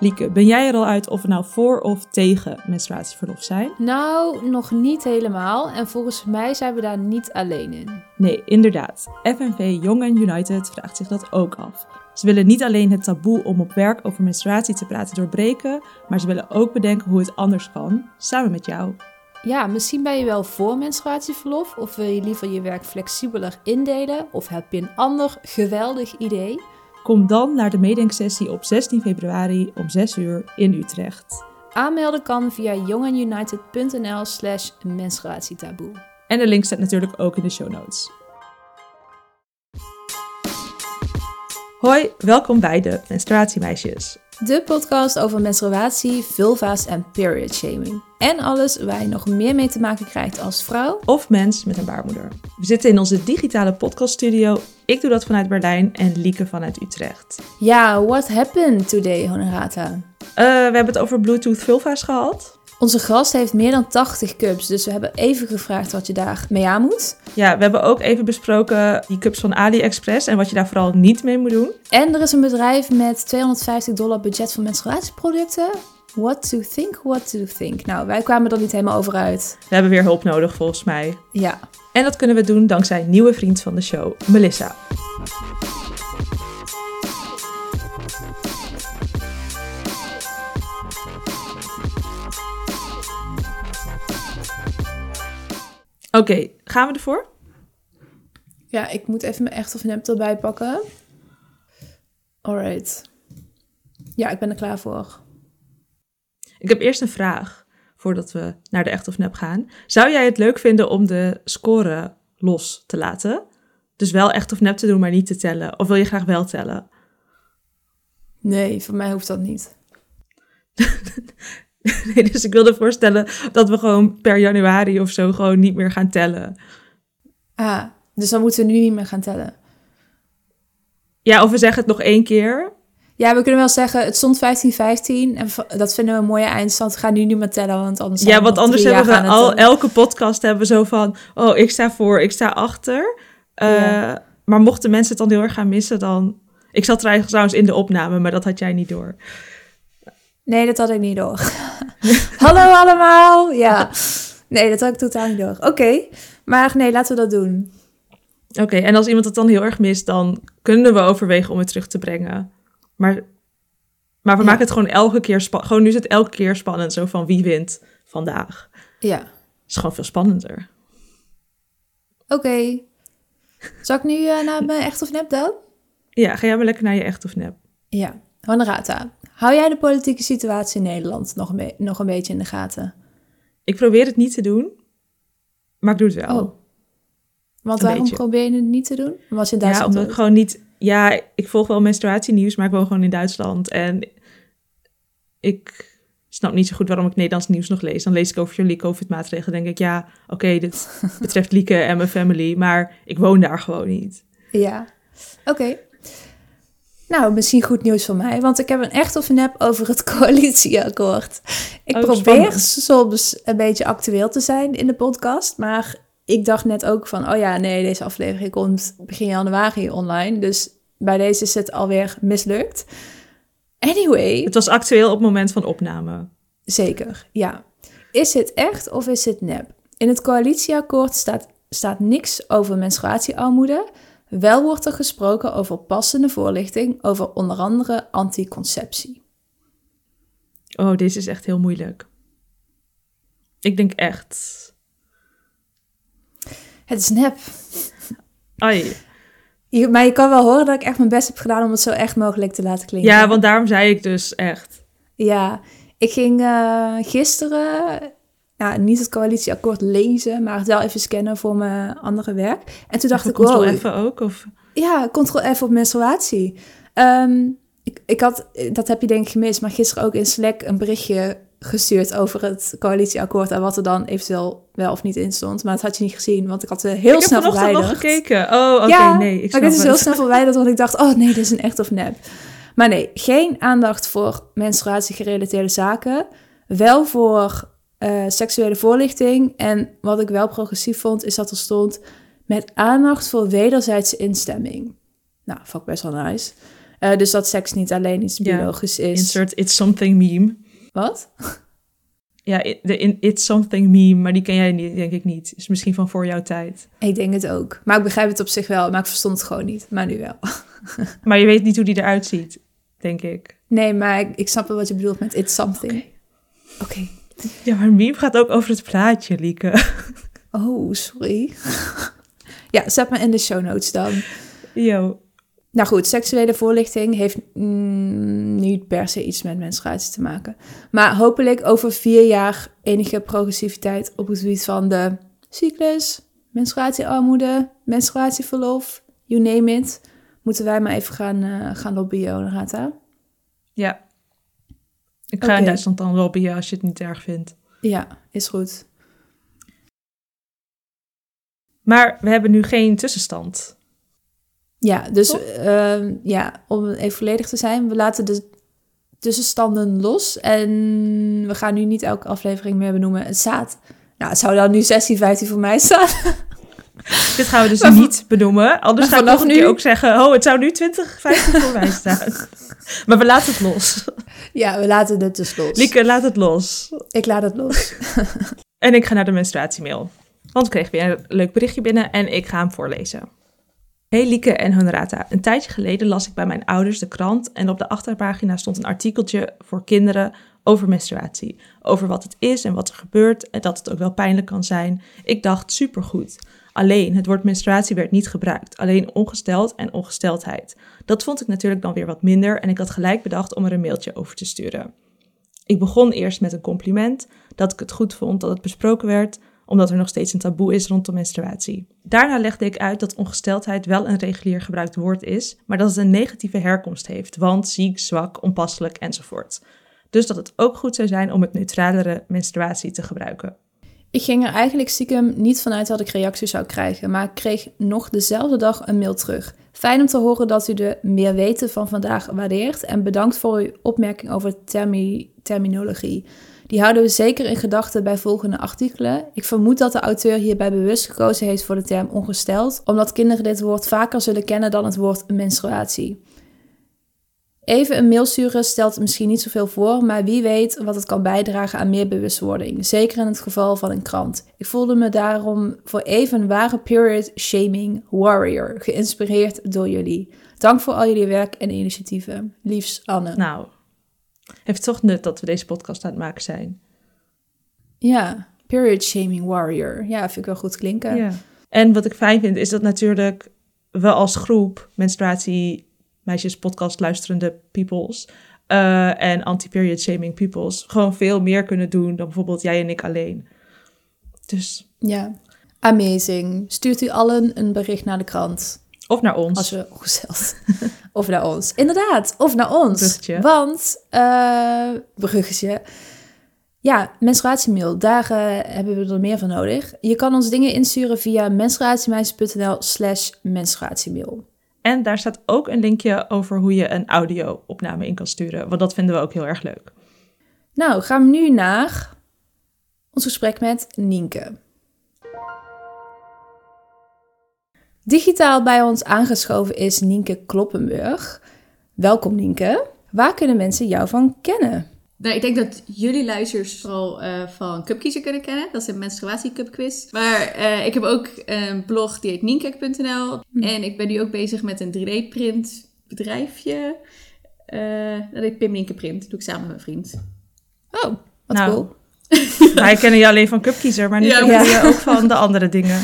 Lieke, ben jij er al uit of we nou voor of tegen menstruatieverlof zijn? Nou, nog niet helemaal. En volgens mij zijn we daar niet alleen in. Nee, inderdaad. FNV Young and United vraagt zich dat ook af. Ze willen niet alleen het taboe om op werk over menstruatie te praten doorbreken, maar ze willen ook bedenken hoe het anders kan, samen met jou. Ja, misschien ben je wel voor menstruatieverlof of wil je liever je werk flexibeler indelen of heb je een ander geweldig idee? Kom dan naar de meedenksessie op 16 februari om 6 uur in Utrecht. Aanmelden kan via youngandunited.nl slash menstruatietaboe. En de link staat natuurlijk ook in de show notes. Hoi, welkom bij de Menstruatiemeisjes. De podcast over menstruatie, vulva's en period shaming. En alles waar je nog meer mee te maken krijgt als vrouw. Of mens met een baarmoeder. We zitten in onze digitale podcaststudio. Ik doe dat vanuit Berlijn en Lieke vanuit Utrecht. Ja, what happened today, Honorata? Eh, we hebben het over Bluetooth vulva's gehad. Onze gast heeft meer dan 80 cups, dus we hebben even gevraagd wat je daar mee aan moet. Ja, we hebben ook even besproken die cups van AliExpress en wat je daar vooral niet mee moet doen. En er is een bedrijf met 250 dollar budget voor menstruatieproducten. What to think, what to think. Nou, wij kwamen er niet helemaal over uit. We hebben weer hulp nodig volgens mij. Ja. En dat kunnen we doen dankzij een nieuwe vriend van de show, Melissa. Oké, gaan we ervoor? Ja, ik moet even mijn echt of nep erbij pakken. Alright. Ja, ik ben er klaar voor. Ik heb eerst een vraag voordat we naar de echt of nep gaan. Zou jij het leuk vinden om de score los te laten? Dus wel echt of nep te doen, maar niet te tellen? Of wil je graag wel tellen? Nee, voor mij hoeft dat niet. nee, dus ik wilde voorstellen dat we gewoon per januari of zo gewoon niet meer gaan tellen. Ah, dus dan moeten we nu niet meer gaan tellen. Ja, of we zeggen het nog één keer. Ja, we kunnen wel zeggen, het stond 15-15 en dat vinden we een mooie eindstand. We gaan nu niet meer tellen, want anders... Ja, want anders hebben we al tellen. elke podcast hebben zo van, oh, ik sta voor, ik sta achter. Eh, Ja. Maar mochten mensen het dan heel erg gaan missen, dan... Ik zat er trouwens in de opname, maar dat had jij niet door. Nee, dat had ik niet door. Hallo allemaal! Ja. Nee, dat had ik totaal niet door. Oké, maar nee, laten we dat doen. Oké, en als iemand het dan heel erg mist, dan kunnen we overwegen om het terug te brengen. Maar, maar we Ja. maken het gewoon elke keer spannend. Gewoon nu is het elke keer spannend, zo van wie wint vandaag. Ja, Het is gewoon veel spannender. oké. Zal ik nu eh, naar mijn echt of nep dan? Ja, ga jij maar lekker naar je echt of nep. Ja. Honorata, hou jij de politieke situatie in Nederland nog een, nog een beetje in de gaten? Ik probeer het niet te doen, maar ik doe het wel. Oh. Want Een waarom beetje. probeer je het niet te doen? Was je in ja, Duitsland omdat ik gewoon niet... Ja, ik volg wel menstruatienieuws, maar ik woon gewoon in Duitsland. En ik snap niet zo goed waarom ik Nederlands nieuws nog lees. Dan lees ik over jullie COVID-maatregelen. denk ik, ja, oké, dit betreft Lieke en mijn family. Maar ik woon daar gewoon niet. Ja, oké. Nou, misschien goed nieuws voor mij, want ik heb een echt of nep over het coalitieakkoord. Ik Oh, probeer soms een beetje actueel te zijn in de podcast, maar ik dacht net ook van, oh ja, nee, deze aflevering komt begin januari online, dus bij deze is het alweer mislukt. Anyway, Het was actueel op het moment van opname. Zeker, ja. Is het echt of is het nep? In het coalitieakkoord staat, staat niks over menstruatiearmoede. Wel wordt er gesproken over passende voorlichting over onder andere anticonceptie. Oh, deze is echt heel moeilijk. Ik denk echt... Het is nep. Ai. Je- maar je kan wel horen dat ik echt mijn best heb gedaan om het zo echt mogelijk te laten klinken. Ja, want daarom zei ik dus echt... Ja, ik ging eh, gisteren ja, niet het coalitieakkoord lezen, maar het wel even scannen voor mijn andere werk. En toen dacht ik, Control wow, even ook? Of... Ja, Ctrl F op menstruatie. Ehm, ik, ik had, dat heb je denk ik gemist, maar gisteren ook in Slack een berichtje gestuurd over het coalitieakkoord en wat er dan eventueel wel of niet in stond. Maar dat had je niet gezien, want ik had het heel ik snel heb vanochtend nog verwijderd. gekeken. Oh, oké, ja, nee. Ik maar ik heb het heel snel verwijderd, want ik dacht, oh nee, dit is een echt of nep. Maar nee, geen aandacht voor menstruatiegerelateerde zaken. Wel voor eh, seksuele voorlichting. En wat ik wel progressief vond, is dat er stond met aandacht voor wederzijdse instemming. Nou, vond ik best wel nice. Eh, dus dat seks niet alleen iets biologisch is. Insert It's Something meme. Wat? Ja, de in It's Something meme, maar die ken jij niet, denk ik niet. Is misschien van voor jouw tijd. Ik denk het ook. Maar ik begrijp het op zich wel, maar ik verstond het gewoon niet. Maar nu wel. Maar je weet niet hoe die eruit ziet, denk ik. Nee, maar ik, ik snap wel wat je bedoelt met it's something. Oké. Ja, maar meme gaat ook over het plaatje, Lieke. Oh, sorry. ja, zet me in de show notes dan. Yo. Nou goed, seksuele voorlichting heeft mm, niet per se iets met menstruatie te maken. Maar hopelijk over vier jaar enige progressiviteit op het gebied van de cyclus, menstruatiearmoede, menstruatieverlof, you name it. Moeten wij maar even gaan, eh, gaan lobbyen, Honorata. Ja. Ik ga Oké. in Duitsland dan lobbyen als je het niet erg vindt. Ja, is goed. Maar we hebben nu geen tussenstand. Ja, dus ehm, ja, om even volledig te zijn, we laten de tussenstanden los. En we gaan nu niet elke aflevering meer benoemen. Het staat, nou, het zou dan nu 16, 15 voor mij staan. Dit gaan we dus Maar niet benoemen. Anders ga ik nog nu- keer ook zeggen... oh, het zou nu 20, 15 voor mij staan. Maar we laten het los. ja, we laten het dus los. Lieke, laat het los. Ik laat het los. En ik ga naar de menstruatiemail. Want ik kreeg weer een leuk berichtje binnen en ik ga hem voorlezen. Hey Lieke en Honorata. Een tijdje geleden las ik bij mijn ouders de krant en op de achterpagina stond een artikeltje voor kinderen over menstruatie. Over wat het is en wat er gebeurt en dat het ook wel pijnlijk kan zijn. Ik dacht supergoed. Alleen, het woord menstruatie werd niet gebruikt. Alleen ongesteld en ongesteldheid. Dat vond ik natuurlijk dan weer wat minder en ik had gelijk bedacht om er een mailtje over te sturen. Ik begon eerst met een compliment, dat ik het goed vond dat het besproken werd, omdat er nog steeds een taboe is rondom menstruatie. Daarna legde ik uit dat ongesteldheid wel een regulier gebruikt woord is, maar dat het een negatieve herkomst heeft, want ziek, zwak, onpasselijk enzovoort. Dus dat het ook goed zou zijn om het neutralere menstruatie te gebruiken. Ik ging er eigenlijk stiekem niet vanuit dat ik reacties zou krijgen, maar ik kreeg nog dezelfde dag een mail terug. Fijn om te horen dat u de meer weten van vandaag waardeert en bedankt voor uw opmerking over termi- terminologie. Die houden we zeker in gedachten bij volgende artikelen. Ik vermoed dat de auteur hierbij bewust gekozen heeft voor de term ongesteld, omdat kinderen dit woord vaker zullen kennen dan het woord menstruatie. Even een mail sturen stelt misschien niet zoveel voor, maar wie weet wat het kan bijdragen aan meer bewustwording. Zeker in het geval van een krant. Ik voelde me daarom voor even een ware period shaming warrior, geïnspireerd door jullie. Dank voor al jullie werk en initiatieven. Liefs Anne. Nou, heeft toch nut dat we deze podcast aan het maken zijn. Ja, period shaming warrior. Ja, vind ik wel goed klinken. Ja. En wat ik fijn vind, is dat natuurlijk we als groep menstruatie meisjes podcast luisterende peoples eh, en anti-period shaming peoples gewoon veel meer kunnen doen dan bijvoorbeeld jij en ik alleen. Dus, Ja. Amazing. Stuurt u allen een bericht naar de krant. of naar ons. Als we ongesteld. of naar ons. Inderdaad, of naar ons. Bruggetje. Want, eh bruggetje. Ja, menstruatiemail. Daar eh, hebben we er meer van nodig. Je kan ons dingen insturen via menstruatiemeisjes.nl slash menstruatiemail. En daar staat ook een linkje over hoe je een audio-opname in kan sturen, want dat vinden we ook heel erg leuk. Nou, gaan we nu naar ons gesprek met Nienke. Digitaal bij ons aangeschoven is Nienke Kloppenburg. Welkom Nienke. Waar kunnen mensen jou van kennen? Nou, ik denk dat jullie luisteraars vooral eh, van Cupkiezer kunnen kennen. Dat is een menstruatiecupquiz. Maar eh, ik heb ook een blog die heet nienkerk.nl. En ik ben nu ook bezig met een 3D-print bedrijfje. Eh, dat heet Pim Nienke Print. Dat doe ik samen met mijn vriend. Oh, wat Nou, cool. Wij kennen je alleen van Cupkiezer, maar nu Ja. kennen we je ook van de andere dingen.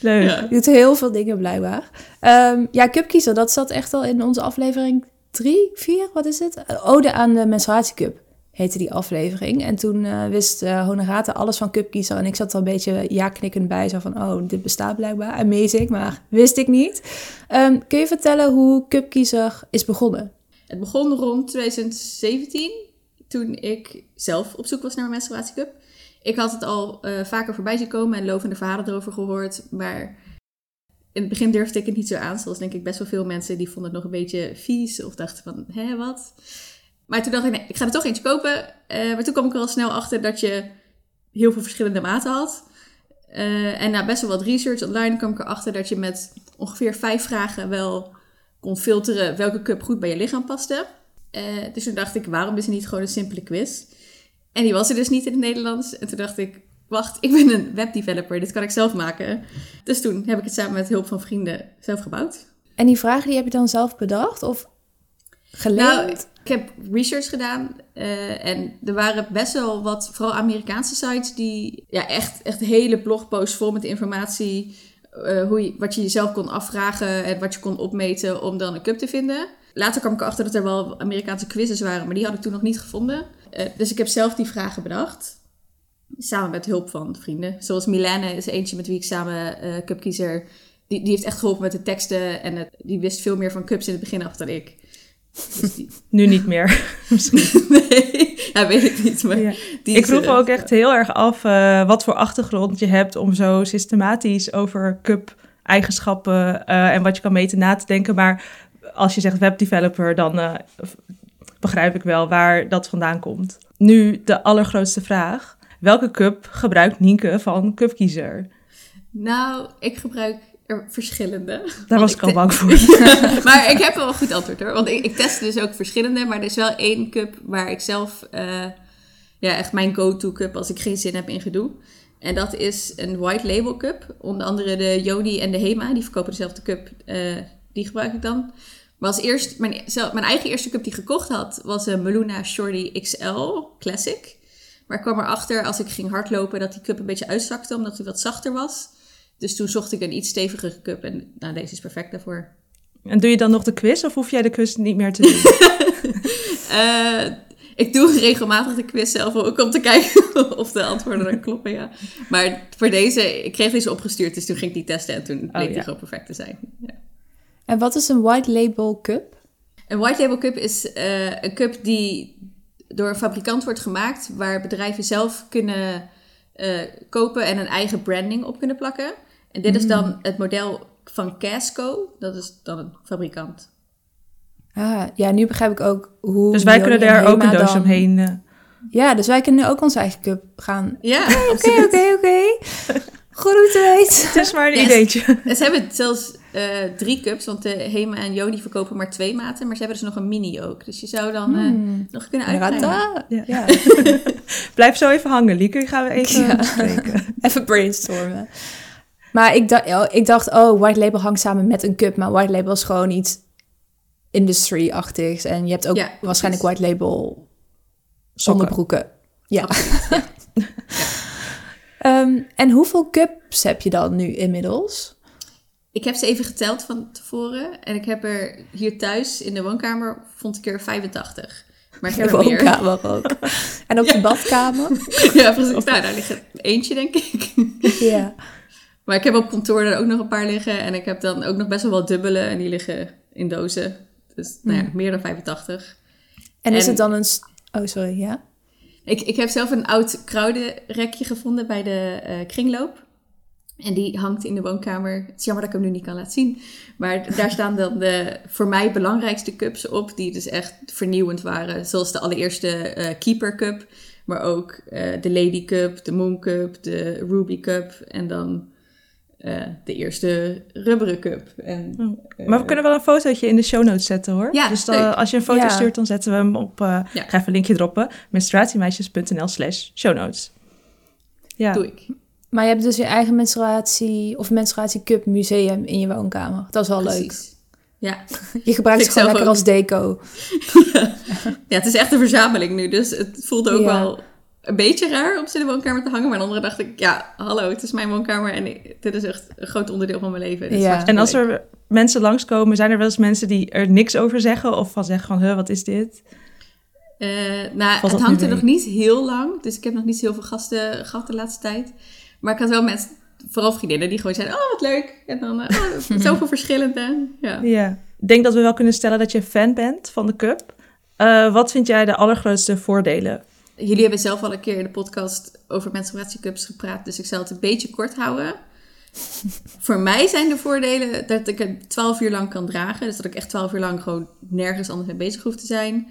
Leuk. Ja. Je doet heel veel dingen blijkbaar. Ehm, ja, Cupkiezer, dat zat echt al in onze aflevering 3, 4, wat is het? Ode aan de menstruatiecup heette die aflevering. En toen eh, wist eh Honorata alles van Cupkiezer. En ik zat er een beetje ja-knikkend bij. Zo van, oh, dit bestaat blijkbaar. Amazing, maar wist ik niet. Ehm, kun je vertellen hoe Cupkiezer is begonnen? Het begon rond 2017, toen ik zelf op zoek was naar een menstruatiecup. Ik had het al eh, vaker voorbij zien komen en lovende verhalen erover gehoord, maar in het begin durfde ik het niet zo aan, zoals denk ik best wel veel mensen die vonden het nog een beetje vies of dachten van, hé, wat? Maar toen dacht ik, nee, ik ga er toch eentje kopen. Eh, maar toen kwam ik er al snel achter dat je heel veel verschillende maten had. Eh, en na best wel wat research online kwam ik erachter dat je met ongeveer vijf vragen wel kon filteren welke cup goed bij je lichaam paste. Eh, dus toen dacht ik, waarom is er niet gewoon een simpele quiz? En die was er dus niet in het Nederlands. En toen dacht ik, wacht, ik ben een webdeveloper, dit kan ik zelf maken. Dus toen heb ik het samen met hulp van vrienden zelf gebouwd. En die vragen die heb je dan zelf bedacht of Nou, ik heb research gedaan eh, en er waren best wel wat, vooral Amerikaanse sites, die ja, echt, echt hele blogposts vol met informatie, eh, hoe je, wat je jezelf kon afvragen en wat je kon opmeten om dan een cup te vinden. Later kwam ik erachter dat er wel Amerikaanse quizzes waren, maar die had ik toen nog niet gevonden. Eh, dus ik heb zelf die vragen bedacht. Samen met hulp van vrienden. Zoals Milane is eentje met wie ik samen uh, cupkiezer... Die, die heeft echt geholpen met de teksten. En het, die wist veel meer van cups in het begin af dan ik. Dus die... nu niet meer, misschien. nee, ja, weet ik niet. Maar ja. ik vroeg me ook echt heel erg af uh, wat voor achtergrond je hebt... om zo systematisch over cup-eigenschappen uh, en wat je kan meten na te denken. Maar als je zegt webdeveloper, dan begrijp ik wel waar dat vandaan komt. Nu de allergrootste vraag. Welke cup gebruikt Nienke van Cupkiezer? Nou, ik gebruik er verschillende. Daar was ik, al bang voor. maar ik heb wel een goed antwoord hoor. Want ik, ik test dus ook verschillende. Maar er is wel één cup waar ik zelf... Uh, ja, echt mijn go-to cup als ik geen zin heb in gedoe. En dat is een white label cup. Onder andere de Joni en de Hema. Die verkopen dezelfde cup. Uh, die gebruik ik dan. Maar als eerst, mijn, mijn eigen eerste cup die ik gekocht had, was een Meluna Shorty XL Classic. Maar ik kwam erachter als ik ging hardlopen dat die cup een beetje uitzakte, omdat hij wat zachter was. Dus toen zocht ik een iets stevigere cup en nou, deze is perfect daarvoor. En doe je dan nog de quiz of hoef jij de quiz niet meer te doen? uh, ik doe regelmatig de quiz zelf ook om te kijken of de antwoorden dan kloppen, ja. Maar voor deze, ik kreeg deze opgestuurd, dus toen ging ik die testen en toen bleek oh, ja. die gewoon perfect te zijn. Ja. En wat is een white label cup? Een white label cup is uh, een cup die door een fabrikant wordt gemaakt, waar bedrijven zelf kunnen uh, kopen en een eigen branding op kunnen plakken. En dit mm. is dan het model van Casco, dat is dan een fabrikant. Ah, ja, nu begrijp ik ook hoe. Dus wij kunnen daar ook een doos dan... omheen. Uh... Ja, dus wij kunnen ook onze eigen cup gaan. Ja, oké, oké, oké. Goed te weten. Het is maar een ideetje. Ze hebben zelfs uh, drie cups, want de Hema en Joni verkopen maar twee maten. Maar ze hebben dus nog een mini ook. Dus je zou dan uh, hmm. nog kunnen uitbreiden. Ja. ja. Blijf zo even hangen, Lieke. Gaan we even ja. even brainstormen. Maar ik dacht, oh, ik dacht, oh, white label hangt samen met een cup. Maar white label is gewoon iets industry-achtigs. En je hebt ook ja, waarschijnlijk white label zonnerbroeken. Ja. ja. um, en hoeveel cups heb je dan nu inmiddels? Ik heb ze even geteld van tevoren. En ik heb er hier thuis in de woonkamer, vond ik er 85. Maar ik heb de woonkamer meer. ook. En ook ja. de badkamer. ja, precies. Nou, daar ligt eentje, denk ik. ja. Maar ik heb op kantoor er ook nog een paar liggen. En ik heb dan ook nog best wel wat dubbele. En die liggen in dozen. Dus nou ja, mm. meer dan 85. En, en is het dan een... Oh, sorry, ja? Ik, ik heb zelf een oud kruidenrekje gevonden bij de uh, kringloop. En die hangt in de woonkamer. Het is jammer dat ik hem nu niet kan laten zien. Maar daar staan dan de voor mij belangrijkste cups op. Die dus echt vernieuwend waren. Zoals de allereerste uh, Keeper Cup. Maar ook uh, de Lady Cup, de Moon Cup, de Ruby Cup. En dan uh, de eerste rubberen cup. En, oh. maar we kunnen wel een fotootje in de show notes zetten hoor. Ja, dus dan, als je een foto ja. stuurt, dan zetten we hem op. Uh, ja. Ga even een linkje droppen. menstruatiemeisjes.nl slash show notes. Ja. Doe ik. Maar je hebt dus je eigen menstruatie of menstruatiecup museum in je woonkamer. Dat is wel Precies. leuk. Ja. Je gebruikt het gewoon lekker ook. als deco. ja. ja, het is echt een verzameling nu. Dus het voelt ook ja. wel een beetje raar om ze in de woonkamer te hangen. Maar de andere dacht ik, ja, hallo, het is mijn woonkamer. En ik, dit is echt een groot onderdeel van mijn leven. Ja. En als er mensen langskomen, zijn er wel eens mensen die er niks over zeggen? Of van zeggen van, huh, wat is dit? Uh, nou, Valt het hangt er nog niet heel lang. Dus ik heb nog niet heel veel gasten gehad de laatste tijd. Maar ik had wel mensen, vooral vriendinnen, die gewoon zeiden: Oh, wat leuk. En dan uh, oh, zoveel verschillende. Ja. ja. Ik denk dat we wel kunnen stellen dat je fan bent van de Cup. Uh, wat vind jij de allergrootste voordelen? Jullie hebben zelf al een keer in de podcast over menstruatiecups gepraat, dus ik zal het een beetje kort houden. Voor mij zijn de voordelen dat ik het 12 uur lang kan dragen. Dus dat ik echt 12 uur lang gewoon nergens anders mee bezig hoef te zijn.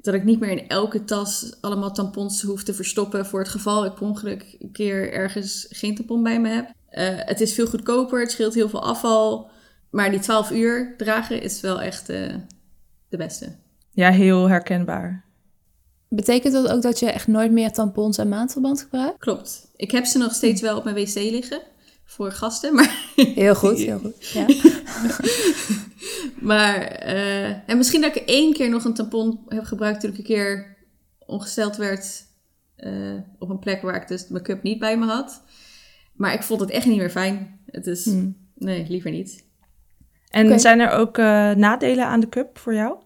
Dat ik niet meer in elke tas allemaal tampons hoef te verstoppen voor het geval ik per ongeluk een keer ergens geen tampon bij me heb. Uh, het is veel goedkoper, het scheelt heel veel afval. Maar die 12 uur dragen is wel echt eh, de beste. Ja, heel herkenbaar. Betekent dat ook dat je echt nooit meer tampons en maandverband gebruikt? Klopt. Ik heb ze nog steeds wel op mijn wc liggen. Voor gasten, maar... Heel goed, heel goed. Ja. maar... eh, en misschien dat ik één keer nog een tampon heb gebruikt... toen ik een keer ongesteld werd... eh, op een plek waar ik dus mijn cup niet bij me had. Maar ik vond het echt niet meer fijn. Het is... Hmm. Nee, liever niet. En zijn er ook eh, nadelen aan de cup voor jou?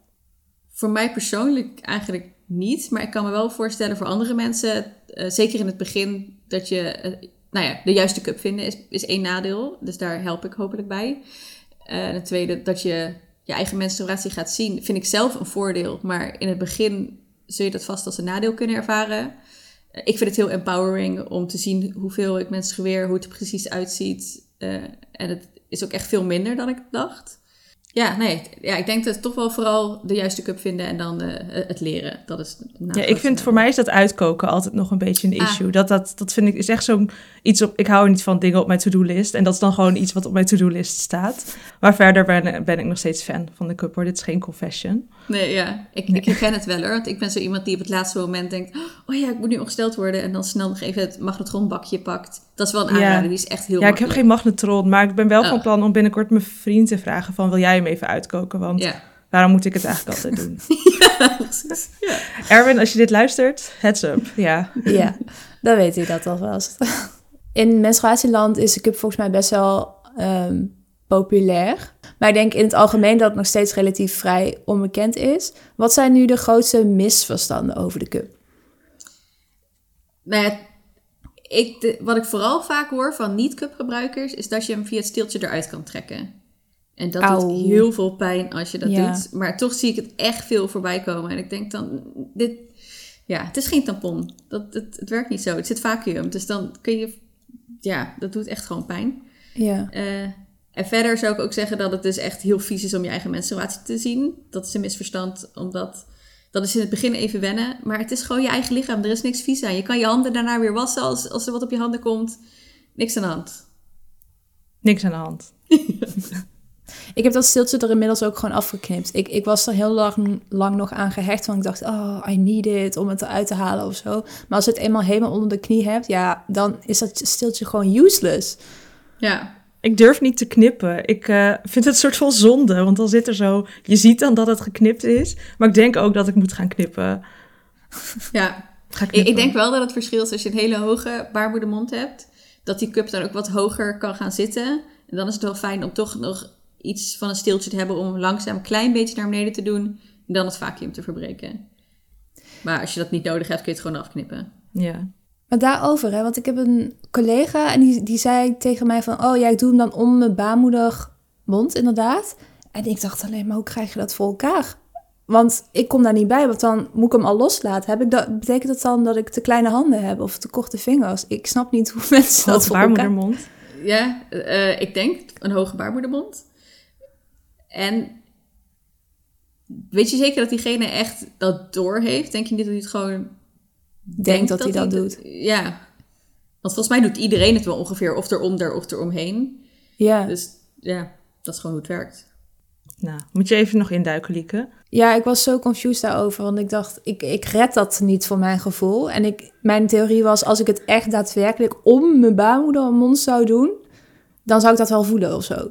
Voor mij persoonlijk eigenlijk niet. Maar ik kan me wel voorstellen voor andere mensen, eh, zeker in het begin, dat je, eh, nou ja, de juiste cup vinden is, is één nadeel. Dus daar help ik hopelijk bij. Eh, en het tweede, dat je je eigen menstruatie gaat zien, vind ik zelf een voordeel. Maar in het begin zul je dat vast als een nadeel kunnen ervaren. Ik vind het heel empowering om te zien hoeveel ik menstrueer, hoe het er precies uitziet. En het is ook echt veel minder dan ik dacht. Ja, nee. Ja, ik denk dat toch wel vooral de juiste cup vinden en dan eh, het leren. Dat is het Ja, ik vind voor mij is dat uitkoken altijd nog een beetje een Ah. issue. Dat, dat, dat vind ik is echt zo'n iets op. Ik hou niet van dingen op mijn to-do-list. En dat is dan gewoon iets wat op mijn to-do-list staat. Maar verder ben, ben ik nog steeds fan van de cup hoor. Dit is geen confession. Nee, ja. Ik, ik herken het wel hoor. Want ik ben zo iemand die op het laatste moment denkt... Oh ja, ik moet nu ongesteld worden. En dan snel nog even het magnetronbakje pakt. Dat is wel een Ja. aanrader. Die is echt heel ja, ik heb geen magnetron. Maar ik ben wel van Oh. plan om binnenkort mijn vriend te vragen van... Wil jij hem even uitkoken? Want Ja. waarom moet ik het eigenlijk altijd doen? precies. Ja. Erwin, als je dit luistert, heads up. Ja, ja, dan weet ik dat alvast. In menstruatieland is de cup volgens mij best wel ehm, populair. Maar ik denk in het algemeen dat het nog steeds relatief vrij onbekend is. Wat zijn nu de grootste misverstanden over de cup? Nou ja, ik, de- wat ik vooral vaak hoor van niet-cup gebruikers... is dat je hem via het steeltje eruit kan trekken. En dat Auw. doet heel veel pijn als je dat Ja. doet. Maar toch zie ik het echt veel voorbij komen. En ik denk dan, dit, ja, het is geen tampon. Dat, het, het werkt niet zo. Het zit vacuüm. Dus dan kun je, ja, dat doet echt gewoon pijn. Ja, Eh, en verder zou ik ook zeggen dat het dus echt heel vies is om je eigen menstruatie te zien. Dat is een misverstand, omdat dat is in het begin even wennen. Maar het is gewoon je eigen lichaam. Er is niks vies aan. Je kan je handen daarna weer wassen als, als er wat op je handen komt. Niks aan de hand. niks aan de hand. ik heb dat stiltje er inmiddels ook gewoon afgeknipt. Ik, ik was er heel lang, lang nog aan gehecht, want ik dacht, oh, I need it om het eruit te halen of zo. Maar als je het eenmaal helemaal onder de knie hebt, ja, dan is dat stiltje gewoon useless. Ja, Ik durf niet te knippen. Ik eh, vind het een soort van zonde, want dan zit er zo... Je ziet dan dat het geknipt is, maar ik denk ook dat ik moet gaan knippen. ja. Ga Ik, knippen. ik denk wel dat het verschil is als je een hele hoge baarmoedermond hebt. Dat die cup dan ook wat hoger kan gaan zitten. En dan is het wel fijn om toch nog iets van een steeltje te hebben... om langzaam een klein beetje naar beneden te doen... en dan het vacuüm te verbreken. Maar als je dat niet nodig hebt, kun je het gewoon afknippen. Ja. Maar daarover, hè, want ik heb een collega en die, die zei tegen mij van... oh ja, ik doe hem dan om mijn baarmoedermond, inderdaad. En ik dacht alleen, maar hoe krijg je dat voor elkaar? Want ik kom daar niet bij, want dan moet ik hem al loslaten. Heb ik dat, betekent dat dan dat ik te kleine handen heb of te korte vingers? Ik snap niet hoe mensen dat voor elkaar... baarmoedermond. Ja, eh, ik denk een hoge baarmoedermond. En weet je zeker dat diegene echt dat door heeft? Denk je niet dat hij het gewoon Denkt dat, hij dat doet. Ja. Want volgens mij doet iedereen het wel ongeveer of eronder of eromheen. Ja. Dus ja, dat is gewoon hoe het werkt. Nou, moet je even nog induiken, Lieke. ja, ik was zo confused daarover, want ik dacht, ik, ik red dat niet voor mijn gevoel. En ik, mijn theorie was, als ik het echt daadwerkelijk om mijn baarmoedermond zou doen, dan zou ik dat wel voelen of zo.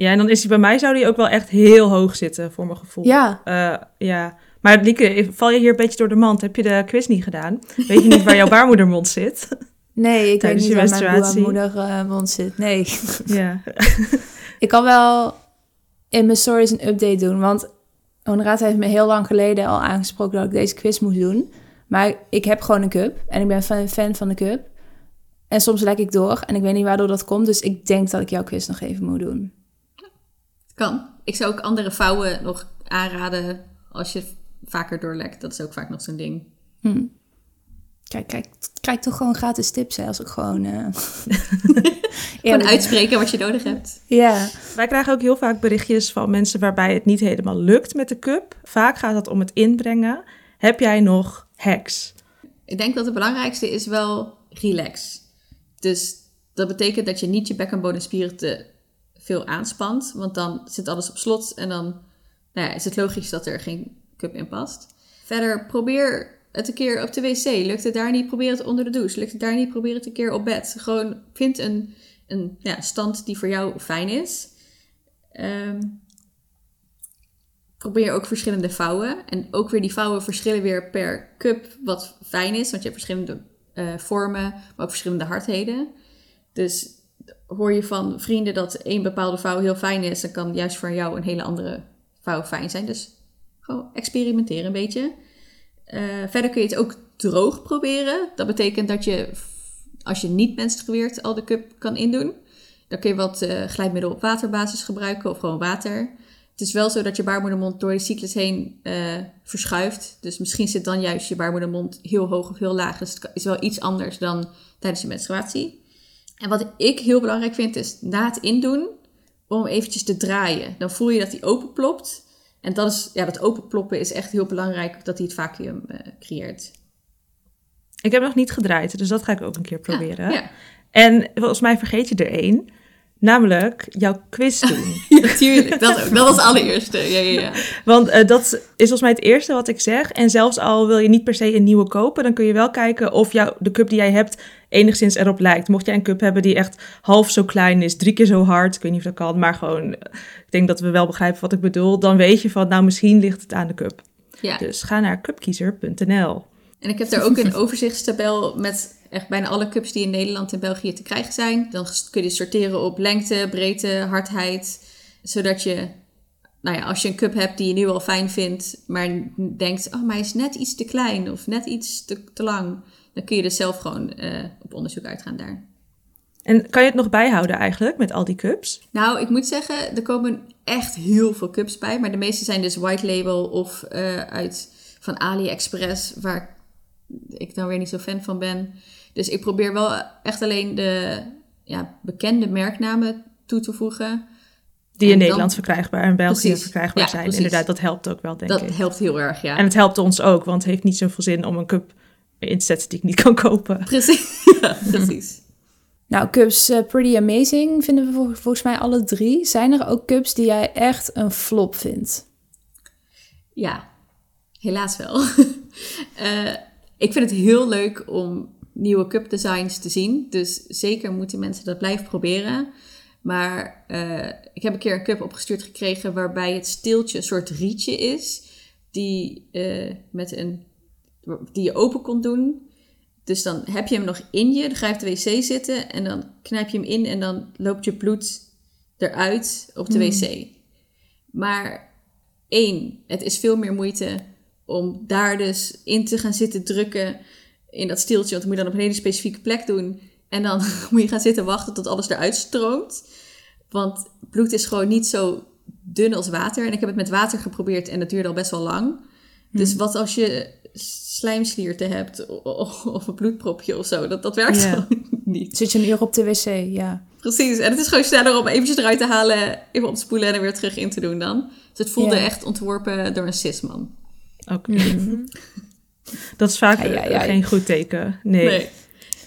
Ja, en dan is hij bij mij, zou die ook wel echt heel hoog zitten, voor mijn gevoel. Ja, Eh, ja. Maar Lieke, val je hier een beetje door de mand? Heb je de quiz niet gedaan? Weet je niet waar jouw baarmoedermond zit? nee, ik Tijdens weet niet waar mijn baarmoedermond zit. Nee. ja. Ik kan wel in mijn stories een update doen, want Honoraat heeft me heel lang geleden al aangesproken dat ik deze quiz moest doen. Maar ik heb gewoon een cup en ik ben fan, fan van de cup. En soms lek ik door en ik weet niet waardoor dat komt, dus ik denk dat ik jouw quiz nog even moet doen. Kan. Ik zou ook andere vouwen nog aanraden als je vaker doorlekt. Dat is ook vaak nog zo'n ding. Hm. Kijk, kijk, krijg toch gewoon gratis tips hè, als ik gewoon... eh Gewoon uitspreken wat je nodig hebt. Ja, Wij krijgen ook heel vaak berichtjes van mensen waarbij het niet helemaal lukt met de cup. Vaak gaat het om het inbrengen. Heb jij nog hacks? Ik denk dat het belangrijkste is wel relax. Dus dat betekent dat je niet je bek- en bodemspieren te veel aanspant. Want dan zit alles op slot en dan nou ja, is het logisch dat er geen cup in past. Verder probeer het een keer op de wc. Lukt het daar niet, probeer het onder de douche. Lukt het daar niet, probeer het een keer op bed. Gewoon vind een, een ja, stand die voor jou fijn is. Ehm, probeer ook verschillende vouwen. En ook weer die vouwen verschillen weer per cup wat fijn is. Want je hebt verschillende eh, vormen, maar ook verschillende hardheden. Dus hoor je van vrienden dat één bepaalde vouw heel fijn is, dan kan juist voor jou een hele andere vouw fijn zijn. Dus gewoon experimenteren een beetje. Uh, verder kun je het ook droog proberen. Dat betekent dat je, als je niet menstrueert, al de cup kan indoen. Dan kun je wat uh, glijmiddel op waterbasis gebruiken of gewoon water. Het is wel zo dat je baarmoedermond door de cyclus heen uh, verschuift. Dus misschien zit dan juist je baarmoedermond heel hoog of heel laag. Dus het is wel iets anders dan tijdens je menstruatie. En wat ik heel belangrijk vind is na het indoen om eventjes te draaien. Dan voel je dat die openplopt. En dat, is, ja, dat openploppen is echt heel belangrijk dat hij het vacuüm uh, creëert. Ik heb nog niet gedraaid, dus dat ga ik ook een keer proberen. Ja, ja. En volgens mij vergeet je er één. Namelijk jouw quiz doen. ja, tuurlijk. Dat, dat was het allereerste. Ja, ja, ja. Want uh, dat is volgens mij het eerste wat ik zeg. En zelfs al wil je niet per se een nieuwe kopen, dan kun je wel kijken of jou, de cup die jij hebt enigszins erop lijkt. Mocht jij een cup hebben die echt half zo klein is, drie keer zo hard, ik weet niet of dat kan, maar gewoon, ik denk dat we wel begrijpen wat ik bedoel, dan weet je van, nou misschien ligt het aan de cup. Ja. Dus ga naar cupkiezer.nl. En ik heb daar ook een overzichtstabel met echt bijna alle cups die in Nederland en België te krijgen zijn. Dan kun je sorteren op lengte, breedte, hardheid. Zodat je, nou ja, als je een cup hebt die je nu al fijn vindt, maar denkt, oh, maar hij is net iets te klein of net iets te, te lang. Dan kun je er zelf gewoon uh, op onderzoek uitgaan daar. En kan je het nog bijhouden eigenlijk met al die cups? Nou, ik moet zeggen, er komen echt heel veel cups bij. Maar de meeste zijn dus white label of uh, uit van AliExpress, waar ik dan weer niet zo fan van ben. Dus ik probeer wel echt alleen de ja, bekende merknamen toe te voegen. Die in Nederland verkrijgbaar en België precies. verkrijgbaar zijn. Precies. Inderdaad, dat helpt ook wel, denk dat ik. Dat helpt heel erg, ja. En het helpt ons ook, want het heeft niet zoveel zin om een cup in te zetten die ik niet kan kopen. Precies, ja, precies. Nou, cups uh, pretty amazing vinden we vol volgens mij alle drie. Zijn er ook cups die jij echt een flop vindt? Ja, helaas wel. uh, ik vind het heel leuk om nieuwe cup designs te zien. Dus zeker moeten mensen dat blijven proberen. Maar uh, ik heb een keer een cup opgestuurd gekregen waarbij het steeltje een soort rietje is. Die, uh, met een, die je open kon doen. Dus dan heb je hem nog in je, dan ga je op de wc zitten en dan knijp je hem in en dan loopt je bloed eruit op de mm. wc. Maar één, het is veel meer moeite om daar dus in te gaan zitten drukken in dat stieltje. Want dan moet je dan op een hele specifieke plek doen. En dan moet je gaan zitten wachten tot alles eruit stroomt. Want bloed is gewoon niet zo dun als water. En ik heb het met water geprobeerd en dat duurde al best wel lang. Dus hmm. wat als je slijmslierten hebt of een bloedpropje of zo. Dat, dat werkt yeah. gewoon niet. Zit je een uur op de wc, ja. Precies. En het is gewoon sneller om eventjes eruit te halen, even op te spoelen en er weer terug in te doen dan. Dus het voelde yeah. echt ontworpen door een cisman. Oké. Okay. Mm. Dat is vaak ja, ja, geen goed teken. Nee. nee.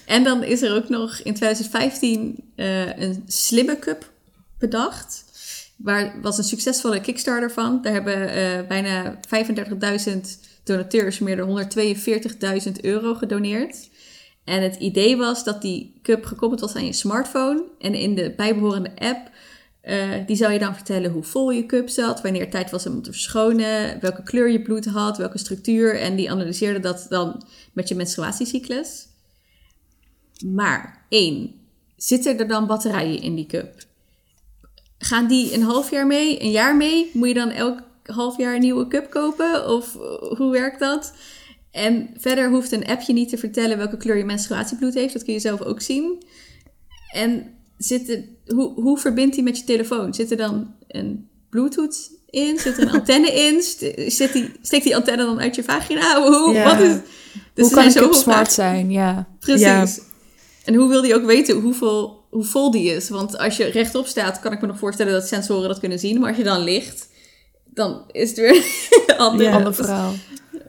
En dan is er ook nog in 2015 uh, een slimme cup bedacht. Waar was een succesvolle Kickstarter van. Daar hebben uh, bijna 35.000 donateurs meer dan 142.000 euro gedoneerd. En het idee was dat die cup gekoppeld was aan je smartphone. En in de bijbehorende app uh, die zou je dan vertellen hoe vol je cup zat, wanneer het tijd was om te verschonen, welke kleur je bloed had, welke structuur. En die analyseerde dat dan met je menstruatiecyclus. Maar één, zitten er dan batterijen in die cup? Gaan die een half jaar mee, een jaar mee? Moet je dan elk half jaar een nieuwe cup kopen? Of hoe werkt dat? En verder hoeft een appje niet te vertellen welke kleur je menstruatiebloed heeft. Dat kun je zelf ook zien. En zitten, hoe, hoe verbindt hij met je telefoon? Zit er dan een Bluetooth in? Zit er een antenne in? Zit die, steekt die antenne dan uit je vagina? Hoe, ja. wat is, dus hoe kan zo smart zijn? Ja. Precies. Ja. En hoe wil die ook weten hoeveel, hoe vol die is? Want als je rechtop staat, kan ik me nog voorstellen dat sensoren dat kunnen zien. Maar als je dan ligt, dan is het weer een ander, ja, ander verhaal.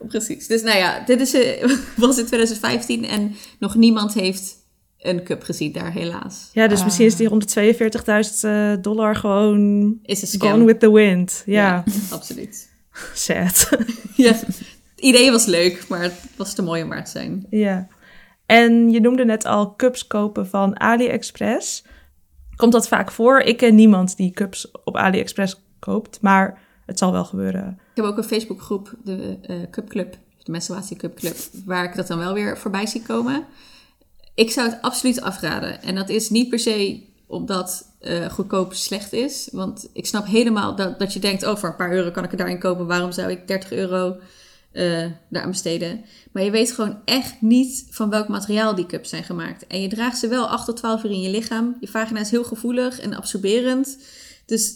Precies. Dus nou ja, dit is, was in 2015 en nog niemand heeft een cup gezien daar, helaas. Ja, dus Ah. misschien is die 142.000 eh, dollar gewoon Is gone with the wind. Ja, absoluut. sad. Ja, het idee was leuk, maar het was te mooi om waar te zijn. ja. En je noemde net al cups kopen van AliExpress. Komt dat vaak voor? Ik ken niemand die cups op AliExpress koopt, maar het zal wel gebeuren. Ik heb ook een Facebookgroep, de eh Cup Club, de Menstruatie Cup Club, waar ik dat dan wel weer voorbij zie komen. Ik zou het absoluut afraden. En dat is niet per se omdat eh, goedkoop slecht is. Want ik snap helemaal dat, dat je denkt, oh, voor een paar euro kan ik er daarin kopen. Waarom zou ik 30 euro eh daaraan besteden? Maar je weet gewoon echt niet van welk materiaal die cups zijn gemaakt. En je draagt ze wel 8 tot 12 uur in je lichaam. Je vagina is heel gevoelig en absorberend. Dus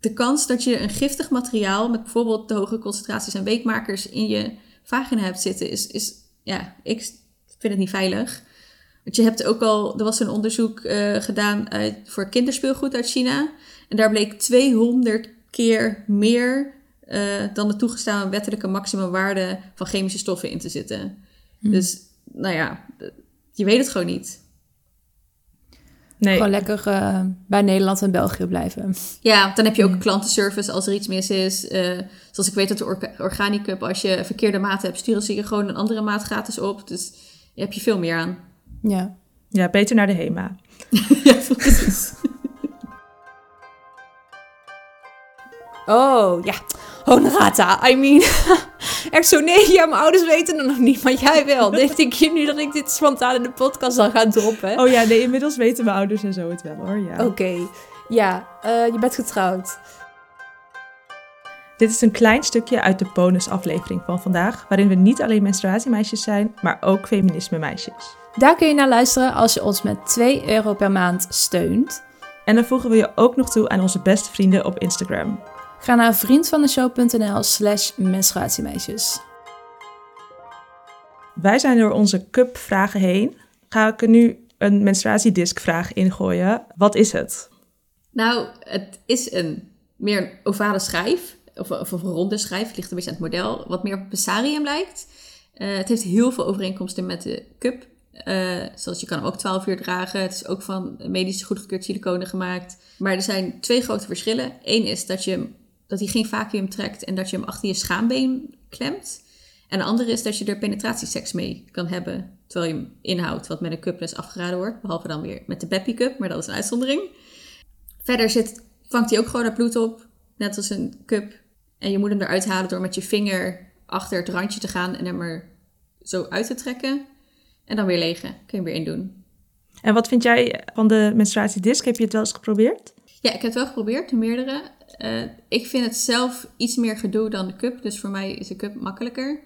de kans dat je een giftig materiaal met bijvoorbeeld de hoge concentraties aan weekmakers in je vagina hebt zitten, is, is ja, ik vind het niet veilig. Want je hebt ook al, er was een onderzoek eh, gedaan uit, voor kinderspeelgoed uit China. En daar bleek 200 keer meer eh, dan de toegestaan wettelijke maximumwaarde van chemische stoffen in te zitten. Dus, nou ja, je weet het gewoon niet. Nee, Gewoon lekker eh, bij Nederland en België blijven. Ja, dan heb je ook klantenservice als er iets mis is. Eh, zoals ik weet dat de Orga- Organicup, als je verkeerde maat hebt, sturen ze je gewoon een andere maat gratis op. Dus je hebt je veel meer aan. Ja. ja, beter naar de HEMA. ja, precies. Oh, ja. Honorata, I mean. Echt zo, nee, ja, mijn ouders weten het nog niet, maar jij wel. Denk ik je nu dat ik dit spontaan in de podcast al ga droppen? Oh ja, nee, inmiddels weten mijn ouders en zo het wel hoor. Ja. Oké, ja, eh, je bent getrouwd. Dit is een klein stukje uit de bonusaflevering van vandaag, waarin we niet alleen menstruatiemeisjes zijn, maar ook feminisme meisjes. Daar kun je naar luisteren als je ons met 2 euro per maand steunt. En dan voegen we je ook nog toe aan onze beste vrienden op Instagram. Ga naar vriendvandeshow.nl slash menstruatiemeisjes. Wij zijn door onze cup vragen heen. Ga ik er nu een menstruatiedisc vraag ingooien. Wat is het? Nou, het is een meer een ovale schijf. Of, of een ronde schijf. Het ligt een beetje aan het model. Wat meer op Pessarium lijkt. Eh, het heeft heel veel overeenkomsten met de cup. Eh, zoals je kan ook 12 uur dragen. Het is ook van medisch goedgekeurd siliconen gemaakt. Maar er zijn twee grote verschillen. Eén is dat, je, dat hij geen vacuüm trekt en dat je hem achter je schaambeen klemt. En de andere is dat je er penetratieseks mee kan hebben. Terwijl je hem inhoudt, wat met een cup dus afgeraden wordt. Behalve dan weer met de Beppy Cup, maar dat is een uitzondering. Verder zit, vangt hij ook gewoon dat bloed op, net als een cup. En je moet hem eruit halen door met je vinger achter het randje te gaan en hem er zo uit te trekken. En dan weer legen. Kun je hem weer in doen. En wat vind jij van de menstruatiedisc? Heb je het wel eens geprobeerd? Ja, ik heb het wel geprobeerd, de meerdere. Eh, ik vind het zelf iets meer gedoe dan de cup. Dus voor mij is de cup makkelijker.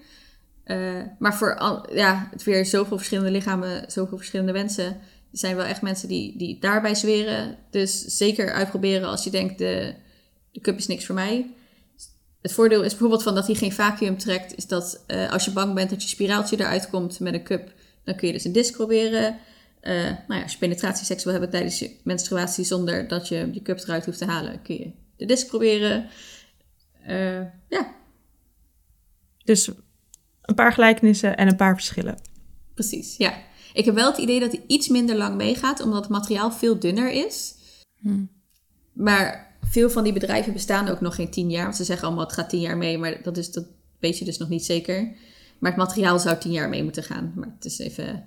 Eh, maar voor al, ja, het weer zoveel verschillende lichamen, zoveel verschillende wensen. Er zijn wel echt mensen die, die daarbij zweren. Dus zeker uitproberen als je denkt, de, de cup is niks voor mij. Het voordeel is bijvoorbeeld van dat hij geen vacuüm trekt, is dat eh, als je bang bent dat je spiraaltje eruit komt met een cup, dan kun je dus een disc proberen. Eh, nou ja, als je penetratieseks wil hebben tijdens je menstruatie zonder dat je je cup eruit hoeft te halen, kun je de disc proberen. Eh, ja, Dus een paar gelijkenissen en een paar verschillen. precies. Ja. Ik heb wel het idee dat hij iets minder lang meegaat, omdat het materiaal veel dunner is. Maar veel van die bedrijven bestaan ook nog geen tien jaar. Want ze zeggen allemaal, het gaat tien jaar mee, maar dat, is, dat weet je dus nog niet zeker. Maar het materiaal zou tien jaar mee moeten gaan. Maar het is even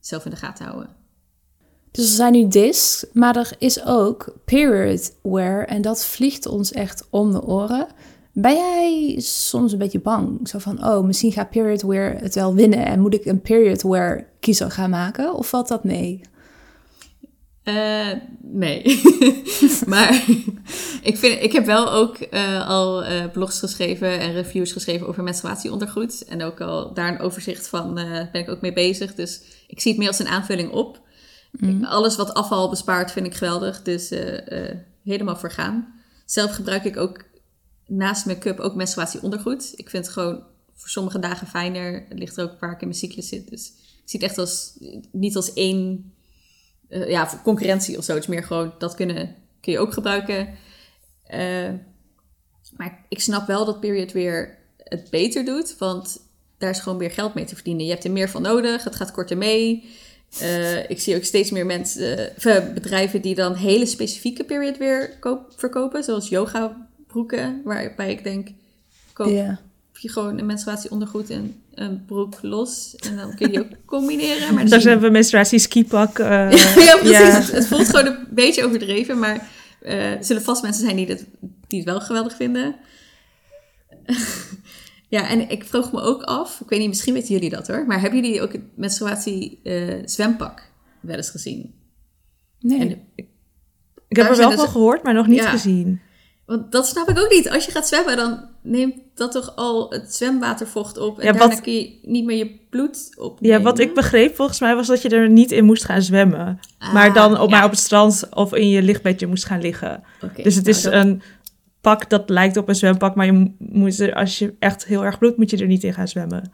zelf in de gaten houden. Dus er zijn nu discs, maar er is ook period wear en dat vliegt ons echt om de oren. Ben jij soms een beetje bang? Zo van, oh, misschien gaat period wear het wel winnen en moet ik een period wear kiezer gaan maken? Of valt dat mee? Eh, nee. maar ik, vind, ik heb wel ook eh, al eh, blogs geschreven en reviews geschreven over menstruatieondergoed. En ook al daar een overzicht van ben ik ook mee bezig. Dus ik zie het meer als een aanvulling op. Ik- alles wat afval bespaart vind ik geweldig. Dus helemaal voor gaan. Zelf gebruik ik ook naast cup ook menstruatieondergoed. Ik vind het gewoon voor sommige dagen fijner. Het ligt er ook waar ik in mijn cyclus zit. Dus ik zie het echt als, niet als één eh, ja, voor concurrentie of zo. Het is meer gewoon, dat kunnen, kun je ook gebruiken. Eh, maar ik snap wel dat Period weer het beter doet, want daar is gewoon meer geld mee te verdienen. Je hebt er meer van nodig, het gaat korter mee. Eh, ik zie ook steeds meer mensen, bedrijven die dan hele specifieke period weer koop, verkopen. Zoals yoga broeken, waarbij ik denk, koop. Je gewoon een menstruatieondergoed en een broek los. En dan kun je die ook combineren. Maar Daar dan hebben we menstruatie skipak. eh, ja, precies. ja. Het, het voelt gewoon een beetje overdreven, maar eh, er zullen vast mensen zijn die, dit, die het wel geweldig vinden. ja, en ik vroeg me ook af, ik weet niet, misschien weten jullie dat hoor, maar hebben jullie ook het menstruatie eh, zwempak wel eens gezien? Nee. En, Ik heb er wel van dus- gehoord, maar nog niet Ja. gezien. Want dat snap ik ook niet. Als je gaat zwemmen, dan neemt dat toch al het zwemwatervocht op. En Ja, daarna wat- kun je niet meer je bloed opnemen. Ja, wat ik begreep volgens mij was dat je er niet in moest gaan zwemmen. maar Ah, dan op, ja. maar op het strand of in je lichtbedje moest gaan liggen. Dus het nou, is dat- een pak dat lijkt op een zwempak, maar je mo- moet er, als je echt heel erg bloedt, moet je er niet in gaan zwemmen.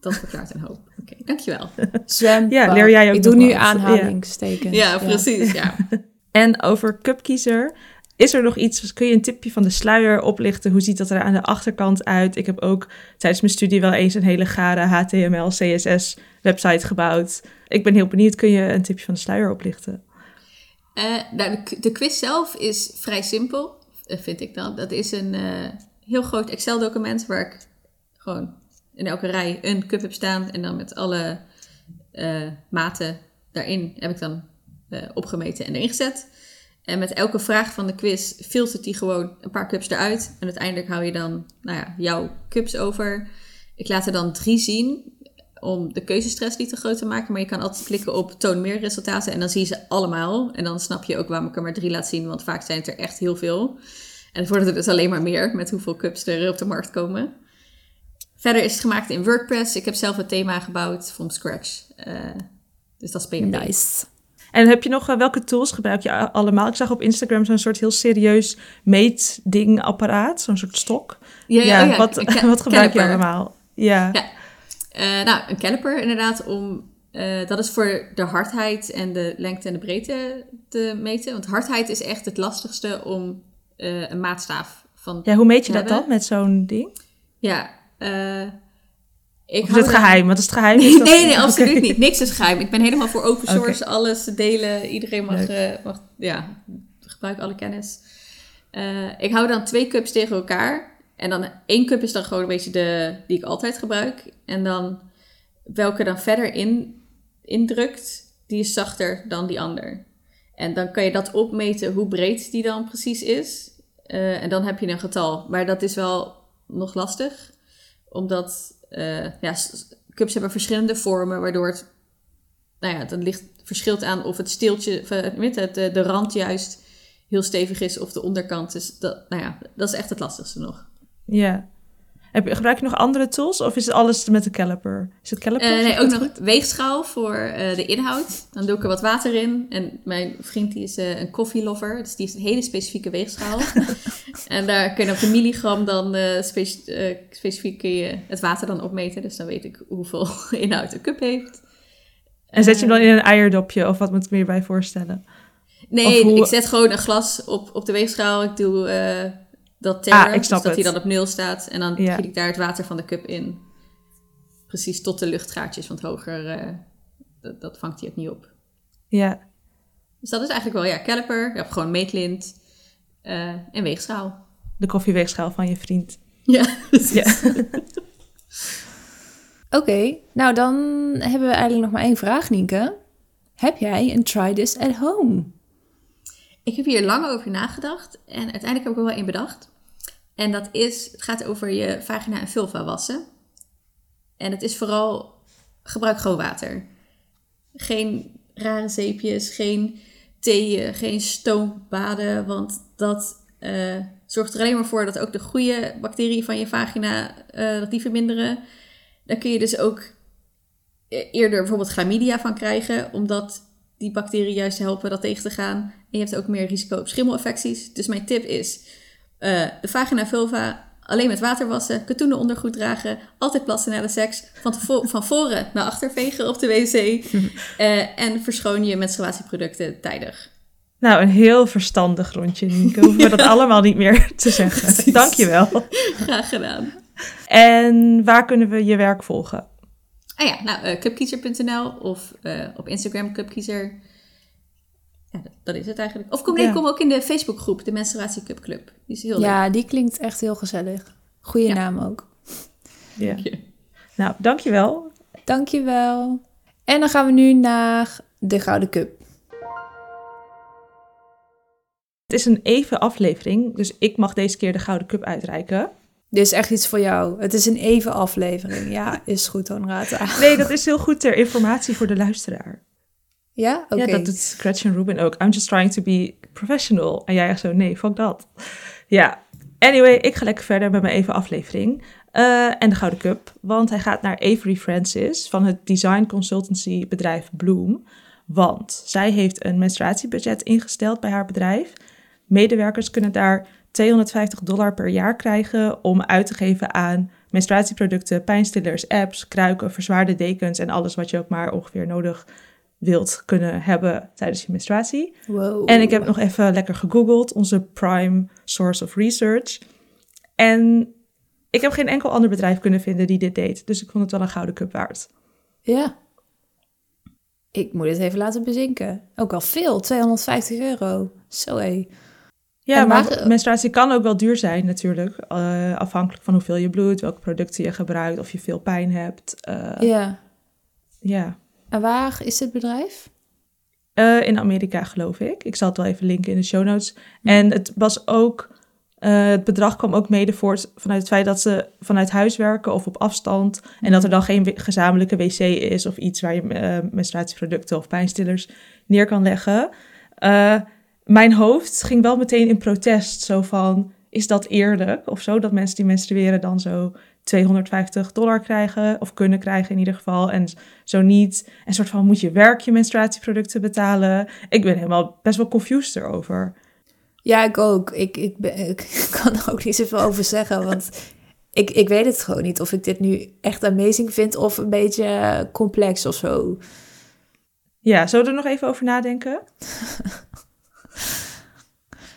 Dat verklaart een hoop. Oké, dankjewel. Zwempak. Ja, leer jij ook Ik doe nu wat. aanhalingstekens. Ja, precies. Ja. En over cupkiezer, is er nog iets, kun je een tipje van de sluier oplichten? Hoe ziet dat er aan de achterkant uit? Ik heb ook tijdens mijn studie wel eens een hele gare HTML, CSS website gebouwd. Ik ben heel benieuwd, kun je een tipje van de sluier oplichten? Eh, nou, de, de quiz zelf is vrij simpel, eh, vind ik dan. Dat is een eh, heel groot Excel-document waar ik gewoon in elke rij een cup heb staan. En dan met alle maten daarin heb ik dan opgemeten en erin gezet. En met elke vraag van de quiz filtert hij gewoon een paar cups eruit. En uiteindelijk hou je dan nou ja, jouw cups over. Ik laat er dan drie zien om de keuzestress niet te groot te maken. Maar je kan altijd klikken op toon meer resultaten en dan zie je ze allemaal. En dan snap je ook waarom ik er maar drie laat zien, want vaak zijn het er echt heel veel. En het worden er dus alleen maar meer met hoeveel cups er op de markt komen. Verder is het gemaakt in WordPress. Ik heb zelf het thema gebouwd from scratch. Eh, dus dat is PHP. Nice. En heb je nog, eh, welke tools gebruik je allemaal? Ik zag op Instagram zo'n soort heel serieus meetding apparaat, zo'n soort stok. Ja, ja, oh ja, wat, wat gebruik je allemaal? Ja. Ja. Eh, nou, een caliper inderdaad om... eh, dat is voor de hardheid en de lengte en de breedte te meten. Want hardheid is echt het lastigste om een maatstaaf van ja, hoe meet je dat hebben. dan met zo'n ding? Ja, ik Of is het geheim? Want als het geheim is, Nee, nee, nee, absoluut niet. Niks is geheim. Ik ben helemaal voor open source. Alles delen. Iedereen mag, eh, mag ja, gebruik alle kennis. Eh, ik hou dan twee cups tegen elkaar. En dan één cup is dan gewoon een beetje de die ik altijd gebruik. En dan welke dan verder in, indrukt, die is zachter dan die ander. En dan kan je dat opmeten hoe breed die dan precies is. Eh, en dan heb je een getal. Maar dat is wel nog lastig. Omdat eh, ja, cups hebben verschillende vormen, waardoor het, nou ja, dan ligt verschilt aan of het steeltje, of, eh, weet het, de, rand juist heel stevig is of de onderkant. Dus dat, nou ja, dat is echt het lastigste nog. Ja. Heb gebruik je nog andere tools of is het alles met de caliper? Is het caliper? Eh, nee, ook nog goed? weegschaal voor eh, de inhoud. Dan doe ik er wat water in. En mijn vriend die is eh, een koffielover, dus die heeft een hele specifieke weegschaal. en daar kun je op de milligram dan speci- specifiek kun je het water dan opmeten. Dus dan weet ik hoeveel inhoud een cup heeft. En zet je hem dan in een eierdopje of wat moet ik me hierbij voorstellen? Nee, hoe- ik zet gewoon een glas op, op de weegschaal. Ik doe dat Ah, ik snap dus dat hij het. dan op nul staat. En dan Ja. giet ik daar het water van de cup in. Precies tot de luchtgaatjes, want hoger, eh, dat, dat vangt hij ook niet op. Ja. Dus dat is eigenlijk wel, ja, caliper. Je hebt gewoon meetlint eh, en weegschaal. De koffieweegschaal van je vriend. Ja, Ja. Oké, nou dan hebben we eigenlijk nog maar één vraag, Nienke. Heb jij een try this at home? Ik heb hier lang over nagedacht en uiteindelijk heb ik er wel één bedacht. En dat is, het gaat over je vagina en vulva wassen. En het is vooral, gebruik gewoon water. Geen rare zeepjes, geen theeën, geen stoombaden, want dat eh, zorgt er alleen maar voor dat ook de goede bacteriën van je vagina, eh, dat die verminderen. Daar kun je dus ook eh, eerder bijvoorbeeld chlamydia van krijgen, omdat die bacteriën juist helpen dat tegen te gaan. En je hebt ook meer risico op schimmelinfecties. Dus mijn tip is eh, de vagina vulva alleen met water wassen, katoenen ondergoed dragen, altijd plassen na de seks, van, van voren naar achter vegen op de wc eh, en verschoon je menstruatieproducten tijdig. Nou, een heel verstandig rondje, Nico. Hoeven we dat allemaal niet meer te zeggen. Precies. Dankjewel. Graag gedaan. En waar kunnen we je werk volgen? Ah ja, nou, eh, cupkiezer.nl of eh, op Instagram cupkiezer. Ja, dat, is het eigenlijk. Of kom, nee, Ja. kom ook in de Facebookgroep, de Menstruatie Cup Club. Die is heel leuk. Ja, die klinkt echt heel gezellig. Goeie Ja. naam ook. Ja. Dank je. Nou, dankjewel. Dankjewel. En dan gaan we nu naar de Gouden Cup. Het is een even aflevering, dus ik mag deze keer de Gouden Cup uitreiken. Dit is echt iets voor jou. Het is een even aflevering. Ja, is goed, Honorata. Nee, dat is heel goed ter informatie voor de luisteraar. Ja? Oké. Ja, dat doet Gretchen Rubin ook. I'm just trying to be professional. En jij echt zo, nee, fuck dat. Ja, anyway, ik ga lekker verder met mijn even aflevering. Eh, en de Gouden Cup, want hij gaat naar Avery Francis van het design consultancy bedrijf Bloom. Want zij heeft een menstruatiebudget ingesteld bij haar bedrijf. Medewerkers kunnen daar 250 dollar per jaar krijgen om uit te geven aan menstruatieproducten, pijnstillers, apps, kruiken, verzwaarde dekens en alles wat je ook maar ongeveer nodig wilt kunnen hebben tijdens je menstruatie. Wow. En ik heb nog even lekker gegoogeld, onze prime source of research. En ik heb geen enkel ander bedrijf kunnen vinden die dit deed. Dus ik vond het wel een gouden cup waard. Ja. Ik moet het even laten bezinken. Ook al veel, 250 euro. Zo hé. Ja, En maar menstruatie kan ook wel duur zijn natuurlijk. eh, afhankelijk van hoeveel je bloedt, welke producten je gebruikt, of je veel pijn hebt. eh, Ja. ja. En waar is dit bedrijf? Eh, in Amerika, geloof ik. Ik zal het wel even linken in de show notes. En het was ook. het bedrag kwam ook mede voort vanuit het feit dat ze vanuit huis werken of op afstand. En dat er dan geen gezamenlijke wc is of iets waar je menstruatieproducten of pijnstillers neer kan leggen. Mijn hoofd ging wel meteen in protest. Zo van: is dat eerlijk of zo? Dat mensen die menstrueren dan zo 250 dollar krijgen of kunnen krijgen in ieder geval. En zo niet. En soort van: moet je werk je menstruatieproducten betalen? Ik ben helemaal best wel confused erover. Ja, ik ook. Ik, ik, ben, ik kan er ook niet zoveel over zeggen, want ik, ik weet het gewoon niet of ik dit nu echt amazing vind of een beetje complex of zo. Ja, zullen we er nog even over nadenken?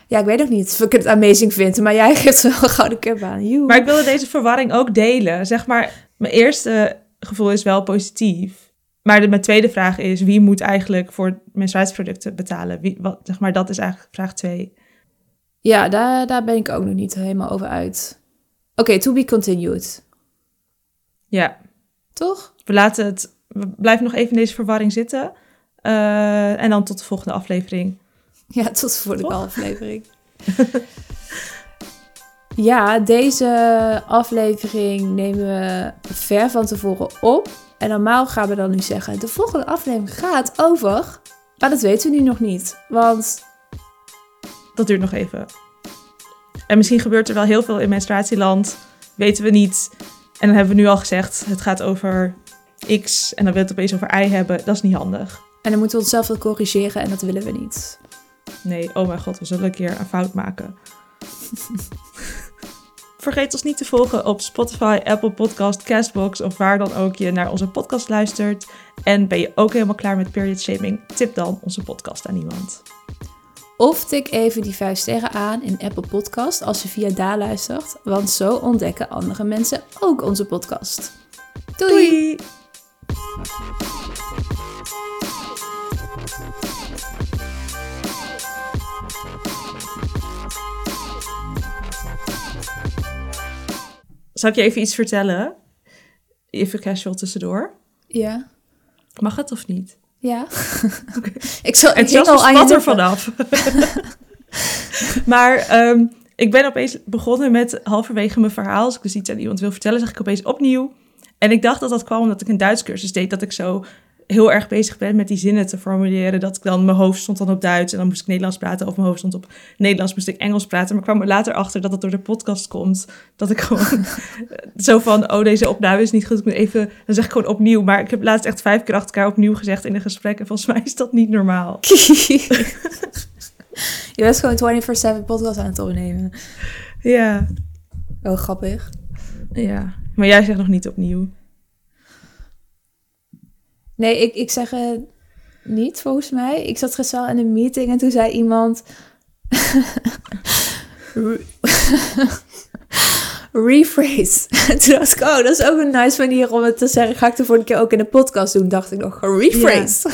Ja, ik weet ook niet of ik het amazing vind, maar jij geeft wel een gouden cup aan. Joe. Maar ik wilde deze verwarring ook delen. Zeg maar, mijn eerste gevoel is wel positief. Maar de, mijn tweede vraag is: wie moet eigenlijk voor menstruatieproducten betalen? Wie, wat, zeg maar, dat is eigenlijk vraag twee. Ja, daar, daar ben ik ook nog niet helemaal over uit. Oké, to be continued. Ja, Toch? we laten het. We blijven nog even in deze verwarring zitten. Eh, en dan tot de volgende aflevering. Ja, tot de volgende Toch? aflevering. ja, deze aflevering nemen we ver van tevoren op. En normaal gaan we dan nu zeggen, de volgende aflevering gaat over... Maar dat weten we nu nog niet. Want Dat duurt nog even. En misschien gebeurt er wel heel veel in menstruatieland. Weten we niet. En dan hebben we nu al gezegd: het gaat over X. En dan wil het opeens over Y hebben. Dat is niet handig. En dan moeten we onszelf wel corrigeren en dat willen we niet. Nee, oh mijn god, we zullen een keer een fout maken. Vergeet ons niet te volgen op Spotify, Apple Podcast, Castbox of waar dan ook je naar onze podcast luistert. En ben je ook helemaal klaar met period shaming? Tip dan onze podcast aan iemand. Of tik even die 5 sterren aan in Apple Podcast als je via daar luistert. Want zo ontdekken andere mensen ook onze podcast. Doei! Doei! Zal ik je even iets vertellen? Even casual tussendoor. Ja. Mag het of niet? Ja. ik zal En ik hing Jasper al aan er vanaf. maar ehm, ik ben opeens begonnen met halverwege mijn verhaal. Als ik dus iets aan iemand wil vertellen, zeg ik opeens opnieuw. En ik dacht dat dat kwam omdat ik een Duits cursus deed. Dat ik zo heel erg bezig ben met die zinnen te formuleren. Dat ik dan, mijn hoofd stond dan op Duits en dan moest ik Nederlands praten. Of mijn hoofd stond op Nederlands, moest ik Engels praten. Maar ik kwam er later achter dat het door de podcast komt. Dat ik gewoon zo van, oh deze opname is niet goed. Ik moet even, dan zeg ik gewoon opnieuw. Maar ik heb laatst echt vijf keer achter elkaar opnieuw gezegd in een gesprek. En volgens mij is dat niet normaal. je bent gewoon 24-7 podcast aan het opnemen. Ja, Oh, grappig. ja. Maar jij zegt nog niet opnieuw. Nee, ik, ik zeg het niet, volgens mij. Ik zat gisteren in een meeting en toen zei iemand... rephrase. En toen dacht ik, oh, dat is ook een nice manier om het te zeggen. Ga ik de volgende keer ook in de podcast doen, dacht ik nog. Rephrase.